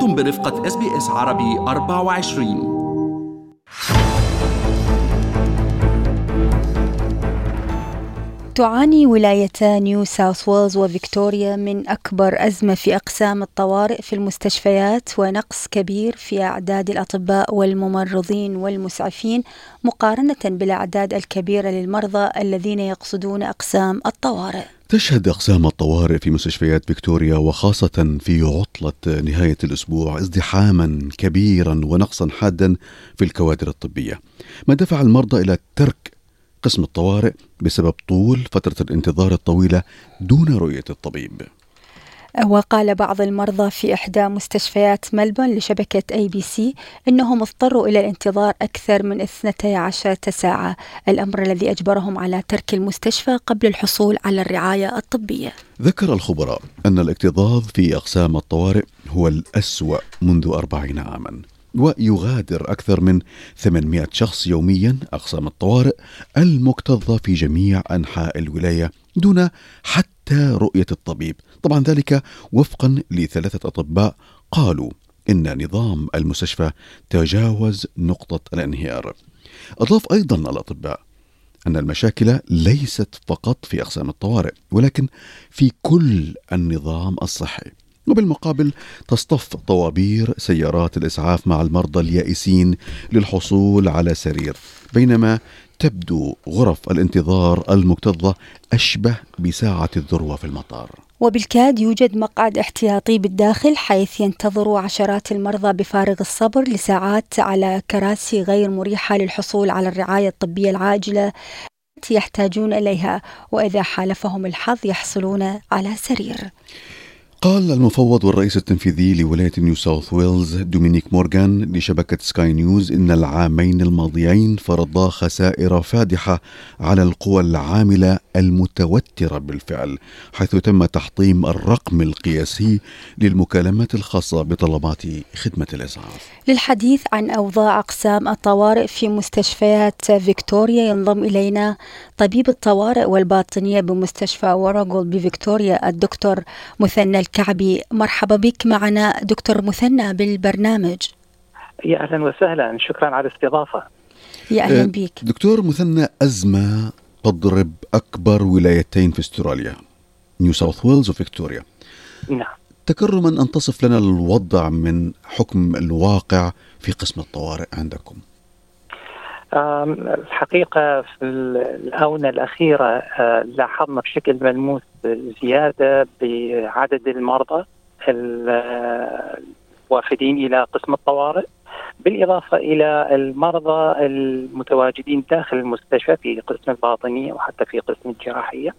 أنتم برفقة SBS عربي 24 تعاني ولايتا نيو ساوث ويلز وفيكتوريا من أكبر أزمة في أقسام الطوارئ في المستشفيات ونقص كبير في أعداد الأطباء والممرضين والمسعفين مقارنة بالأعداد الكبيرة للمرضى الذين يقصدون أقسام الطوارئ. تشهد أقسام الطوارئ في مستشفيات فيكتوريا وخاصة في عطلة نهاية الأسبوع ازدحاما كبيرا ونقصا حادا في الكوادر الطبية ما دفع المرضى إلى ترك قسم الطوارئ بسبب طول فترة الانتظار الطويلة دون رؤية الطبيب. وقال بعض المرضى في إحدى مستشفيات ملبون لشبكة أي بي سي أنهم اضطروا إلى الانتظار أكثر من 12 ساعة. الأمر الذي أجبرهم على ترك المستشفى قبل الحصول على الرعاية الطبية. ذكر الخبراء أن الاكتظاظ في أقسام الطوارئ هو الأسوأ منذ أربعين عاما. ويغادر أكثر من 800 شخص يوميا أقسام الطوارئ المكتظة في جميع أنحاء الولاية دون حتى رؤية الطبيب. طبعا ذلك وفقا لثلاثة أطباء قالوا إن نظام المستشفى تجاوز نقطة الانهيار. أضاف أيضا الأطباء أن المشاكل ليست فقط في أقسام الطوارئ ولكن في كل النظام الصحي. وبالمقابل تصطف طوابير سيارات الإسعاف مع المرضى اليائسين للحصول على سرير. بينما تبدو غرف الانتظار المكتظة أشبه بساعة الذروة في المطار. وبالكاد يوجد مقعد احتياطي بالداخل حيث ينتظر عشرات المرضى بفارغ الصبر لساعات على كراسي غير مريحة للحصول على الرعاية الطبية العاجلة يحتاجون إليها. وإذا حالفهم الحظ يحصلون على سرير. قال المفوض والرئيس التنفيذي لولاية نيو ساوث ويلز دومينيك مورغان لشبكة سكاي نيوز إن العامين الماضيين فرضا خسائر فادحة على القوى العاملة المتوترة بالفعل حيث تم تحطيم الرقم القياسي للمكالمات الخاصة بطلبات خدمة الإسعاف. للحديث عن أوضاع أقسام الطوارئ في مستشفيات فيكتوريا ينضم إلينا طبيب الطوارئ والباطنية بمستشفى وراغول بفيكتوريا الدكتور مثنى الكعبي مرحبا بك معنا دكتور مثنى بالبرنامج. يا أهلا وسهلا شكرا على الاستضافة. يا أهلا بك. دكتور مثنى أزمة تضرب أكبر ولايتين في استراليا نيو ساوث ويلز وفيكتوريا نعم. تكرما أن تصف لنا الوضع من حكم الواقع في قسم الطوارئ عندكم. الحقيقة في الآونة الأخيرة لاحظنا بشكل ملموس زيادة بعدد المرضى الوافدين إلى قسم الطوارئ بالإضافة إلى المرضى المتواجدين داخل المستشفى في قسم الباطنية وحتى في قسم الجراحية.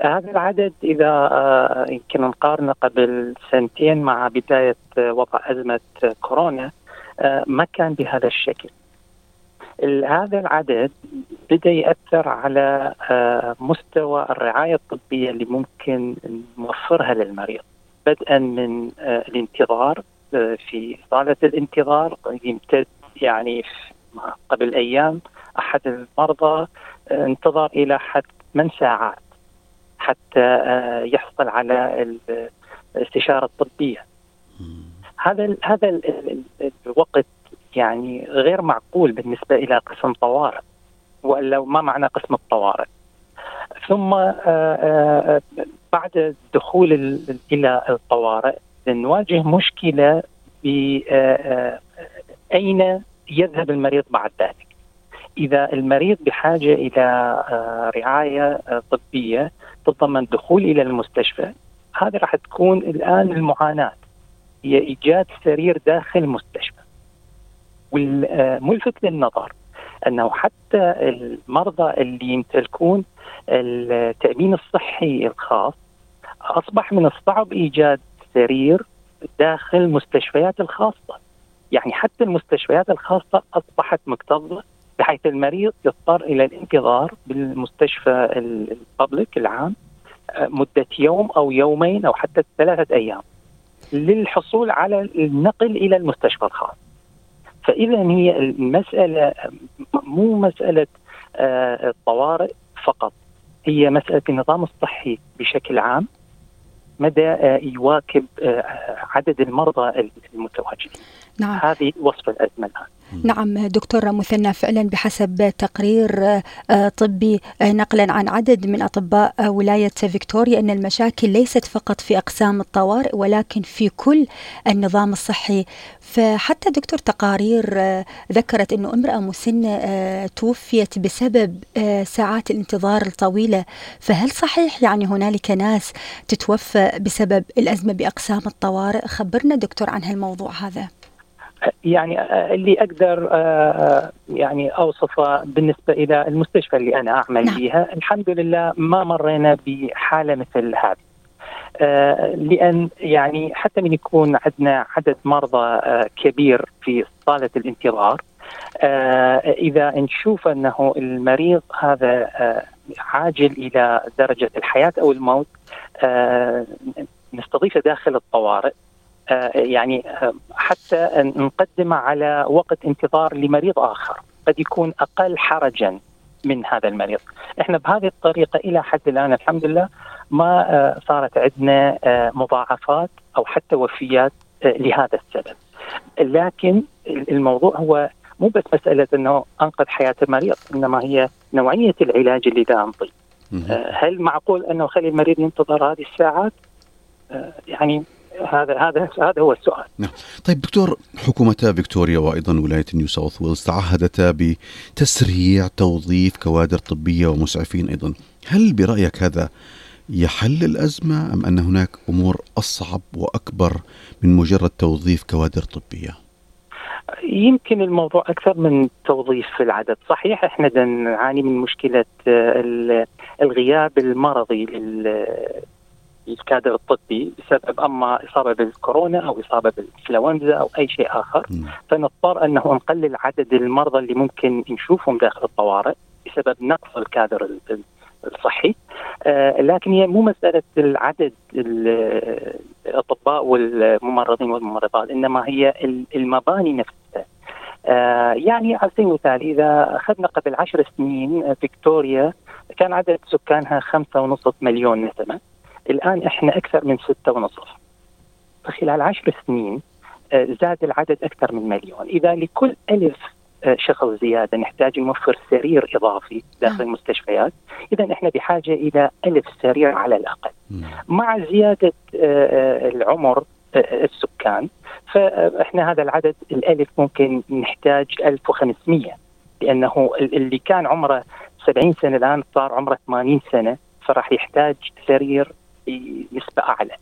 هذا العدد إذا يمكن نقارنه قبل سنتين مع بداية وضع أزمة كورونا ما كان بهذا الشكل. هذا العدد بدا يأثر على مستوى الرعاية الطبية اللي ممكن نوفرها للمريض بدءا من الانتظار في صاله الانتظار يمتد يعني قبل أيام أحد المرضى انتظر إلى حد 8 ساعات حتى يحصل على الاستشاره الطبيه هذا هذا الوقت يعني غير معقول بالنسبة إلى قسم طوارئ وإلا ما معنى قسم الطوارئ. ثم بعد الدخول إلى الطوارئ نواجه مشكلة أين يذهب المريض بعد ذلك؟ إذا المريض بحاجة إلى رعاية طبية تتضمن دخول إلى المستشفى هذه راح تكون الآن المعاناة هي إيجاد سرير داخل المستشفى. والملفت للنظر أنه حتى المرضى اللي يمتلكون التأمين الصحي الخاص أصبح من الصعب إيجاد سرير داخل المستشفيات الخاصة. يعني حتى المستشفيات الخاصة أصبحت مكتظة بحيث المريض يضطر إلى الانتظار بالمستشفى الببليك العام مدة يوم أو يومين أو حتى ثلاثة أيام للحصول على النقل إلى المستشفى الخاص. فإذا هي المسألة مو مسألة الطوارئ فقط هي مسألة النظام الصحي بشكل عام مدى يواكب عدد المرضى المتواجدين. نعم. هذه وصف الازمه الان نعم دكتور مثنى فعلا بحسب تقرير آه، طبي آه، نقلا عن عدد من أطباء آه، ولاية فيكتوريا أن المشاكل ليست فقط في أقسام الطوارئ ولكن في كل النظام الصحي. فحتى دكتور تقارير ذكرت انه امرأة مسنة توفيت بسبب ساعات الانتظار الطويلة. فهل صحيح يعني هنالك ناس تتوفى بسبب الأزمة بأقسام الطوارئ؟ خبرنا دكتور عن هالموضوع هذا. يعني آه، اللي أقدر آه، آه، يعني أوصفه بالنسبة إلى المستشفى اللي أنا أعمل نعم. فيها الحمد لله ما مرينا بحالة مثل هذه لأن يعني حتى من يكون عندنا عدد مرضى كبير في صالة الانتظار إذا نشوف أنه المريض هذا عاجل إلى درجة الحياة أو الموت نستضيفه داخل الطوارئ يعني آه، حتى نقدمه على وقت انتظار لمريض آخر. قد يكون أقل حرجا من هذا المريض. إحنا بهذه الطريقة إلى حد الآن الحمد لله ما آه، صارت عندنا مضاعفات أو حتى وفيات لهذا السبب. لكن الموضوع هو مو بس مسألة إنه أنقذ حياة المريض إنما هي نوعية العلاج اللي دا نعطيه هل معقول أنه خلي المريض ينتظر هذه الساعات؟ يعني هذا هذا هذا هو السؤال. نعم. طيب دكتور حكومتا فيكتوريا وأيضا ولاية نيو ساوث ويلز تعهدتا بتسريع توظيف كوادر طبية ومسعفين أيضا. هل برأيك هذا يحل الأزمة أم أن هناك أمور أصعب وأكبر من مجرد توظيف كوادر طبية؟ يمكن الموضوع أكثر من توظيف العدد، صحيح إحنا نعاني من مشكلة الغياب المرضي الكادر الطبي بسبب أما إصابة بالكورونا أو إصابة بالإنفلونزا أو أي شيء آخر. فنضطر أنه نقلل عدد المرضى اللي ممكن نشوفهم داخل الطوارئ بسبب نقص الكادر الصحي. آه لكن هي مو مسألة العدد الأطباء والممرضين والممرضات إنما هي المباني نفسها. آه يعني على سبيل المثال إذا أخذنا قبل عشر سنين فيكتوريا كان عدد سكانها خمسة ونصف مليون نسمة. الآن إحنا أكثر من ستة ونصف. فخلال عشر سنين آه، زاد العدد أكثر من مليون. إذا لكل ألف آه، شخص زيادة نحتاج نوفر سرير إضافي داخل المستشفيات. إذا إحنا بحاجة إلى ألف سرير على الأقل. مع زيادة آه، العمر السكان فإحنا هذا العدد الألف ممكن نحتاج 1500 لأنه اللي كان عمره 70 سنة الآن صار عمره 80 سنة فراح يحتاج سرير بنسبه اعلى.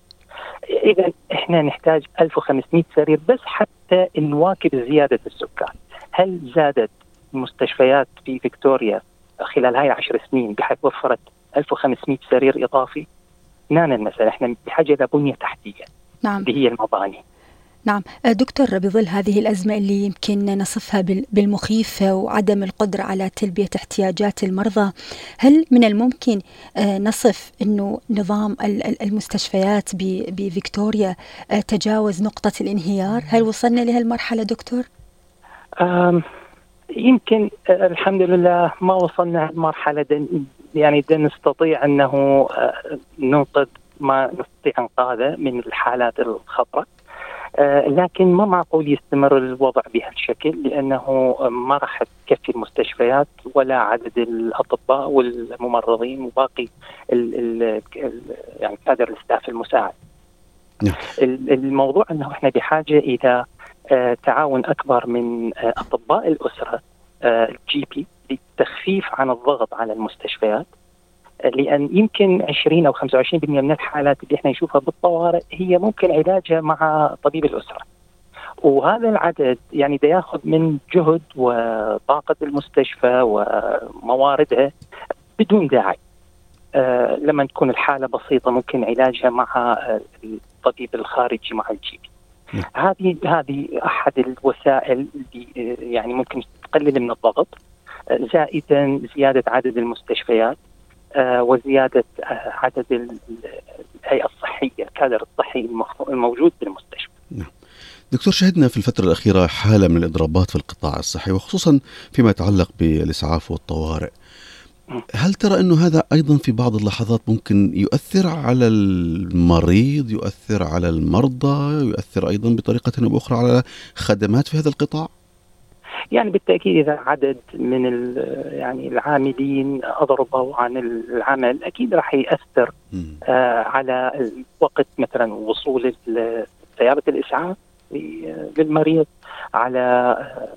اذا إحنا نحتاج 1500 سرير بس حتى نواكب زيادة السكان. هل زادت المستشفيات في فيكتوريا خلال هاي العشر سنين بحيث وفرت 1500 سرير إضافي؟ نانا المسألة إحنا بحاجة لبنيه تحتية. نعم. اللي هي المباني. نعم. آه، دكتور بظل هذه الأزمة اللي يمكن نصفها بالمخيفة وعدم القدرة على تلبية احتياجات المرضى هل من الممكن آه، نصف أنه نظام المستشفيات بفيكتوريا آه، تجاوز نقطة الانهيار؟ هل وصلنا لهالمرحلة دكتور؟ يمكن الحمد لله ما وصلنا لمرحلة يعني نستطيع أنه ننقذ ما نستطيع انقاذه من الحالات الخطرة. آه، لكن ما معقول يستمر الوضع بهالشكل لأنه ما راح تكفي المستشفيات ولا عدد الأطباء والممرضين وباقي ال ال يعني كادر ال staff المساعد. نعم. الموضوع إنه إحنا بحاجة إلى آه، تعاون أكبر من آه، أطباء الأسرة ال GP للتخفيف عن الضغط على المستشفيات لأن يمكن 20 أو 25% من الحالات اللي إحنا نشوفها بالطوارئ هي ممكن علاجها مع طبيب الأسرة. وهذا العدد يعني ده ياخذ من جهد وطاقة المستشفى ومواردها بدون داعي. آه لما تكون الحالة بسيطة ممكن علاجها مع الطبيب الخارجي مع الجي. هذه هذه أحد الوسائل اللي آه، يعني ممكن تقلل من الضغط آه، زائدا زيادة عدد المستشفيات آه، وزيادة آه، عدد الهيئة الصحية الكادر الصحي الموجود بالمستشفى. نعم. دكتور شهدنا في الفترة الأخيرة حالة من الإضرابات في القطاع الصحي وخصوصا فيما يتعلق بالإسعاف والطوارئ. هل ترى إنه هذا أيضا في بعض اللحظات ممكن يؤثر على المريض، يؤثر على المرضى، يؤثر أيضا بطريقة أو بأخرى على خدمات في هذا القطاع؟ يعني بالتأكيد إذا عدد من يعني العاملين اضربوا عن العمل أكيد راح يأثر آه على وقت مثلا وصول سيارة الإسعاف للمريض على آه،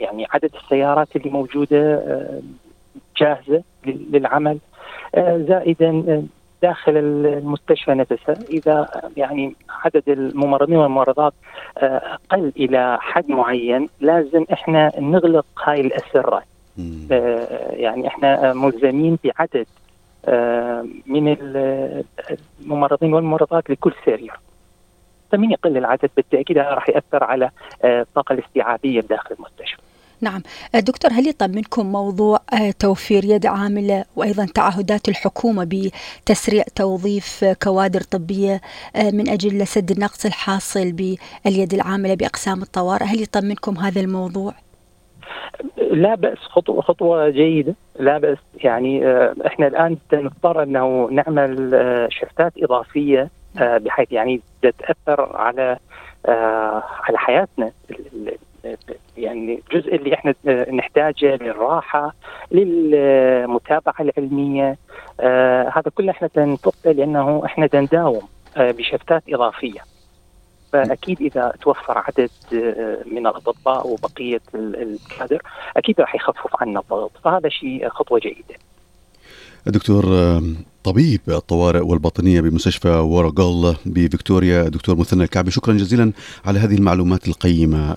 يعني عدد السيارات اللي موجودة آه، جاهزة للعمل آه، زائدا داخل المستشفى نفسها إذا يعني عدد الممرضين والممرضات آه، قل إلى حد معين لازم إحنا نغلق هاي الاسره آه، يعني إحنا ملزمين بعدد آه، من الممرضين والممرضات لكل سرير. فمن يقل العدد بالتأكيد راح يأثر على الطاقة الاستيعابية داخل المستشفى. نعم. آه، دكتور هل يطمنكم موضوع آه، توفير يد عاملة وأيضا تعهدات الحكومة بتسريع توظيف كوادر طبية آه، من أجل سد النقص الحاصل باليد العاملة بأقسام الطوارئ؟ هل يطمنكم هذا الموضوع؟ لا بأس. خطوة خطوة جيدة. لا بأس. يعني إحنا الآن نضطر أنه نعمل شفتات إضافية بحيث يعني تأثر على على حياتنا. يعني الجزء اللي إحنا نحتاجه للراحة للمتابعة العلمية آه هذا كله إحنا نفقده لأنه إحنا نداوم آه بشفتات إضافية. فأكيد إذا توفر عدد آه من الأطباء وبقية الكادر أكيد راح يخفف عنا الضغط. فهذا شيء خطوة جيدة. دكتور آه، طبيب الطوارئ والباطنية بمستشفى وراغال بفيكتوريا دكتور مثنى الكعبي شكرا جزيلا على هذه المعلومات القيمة.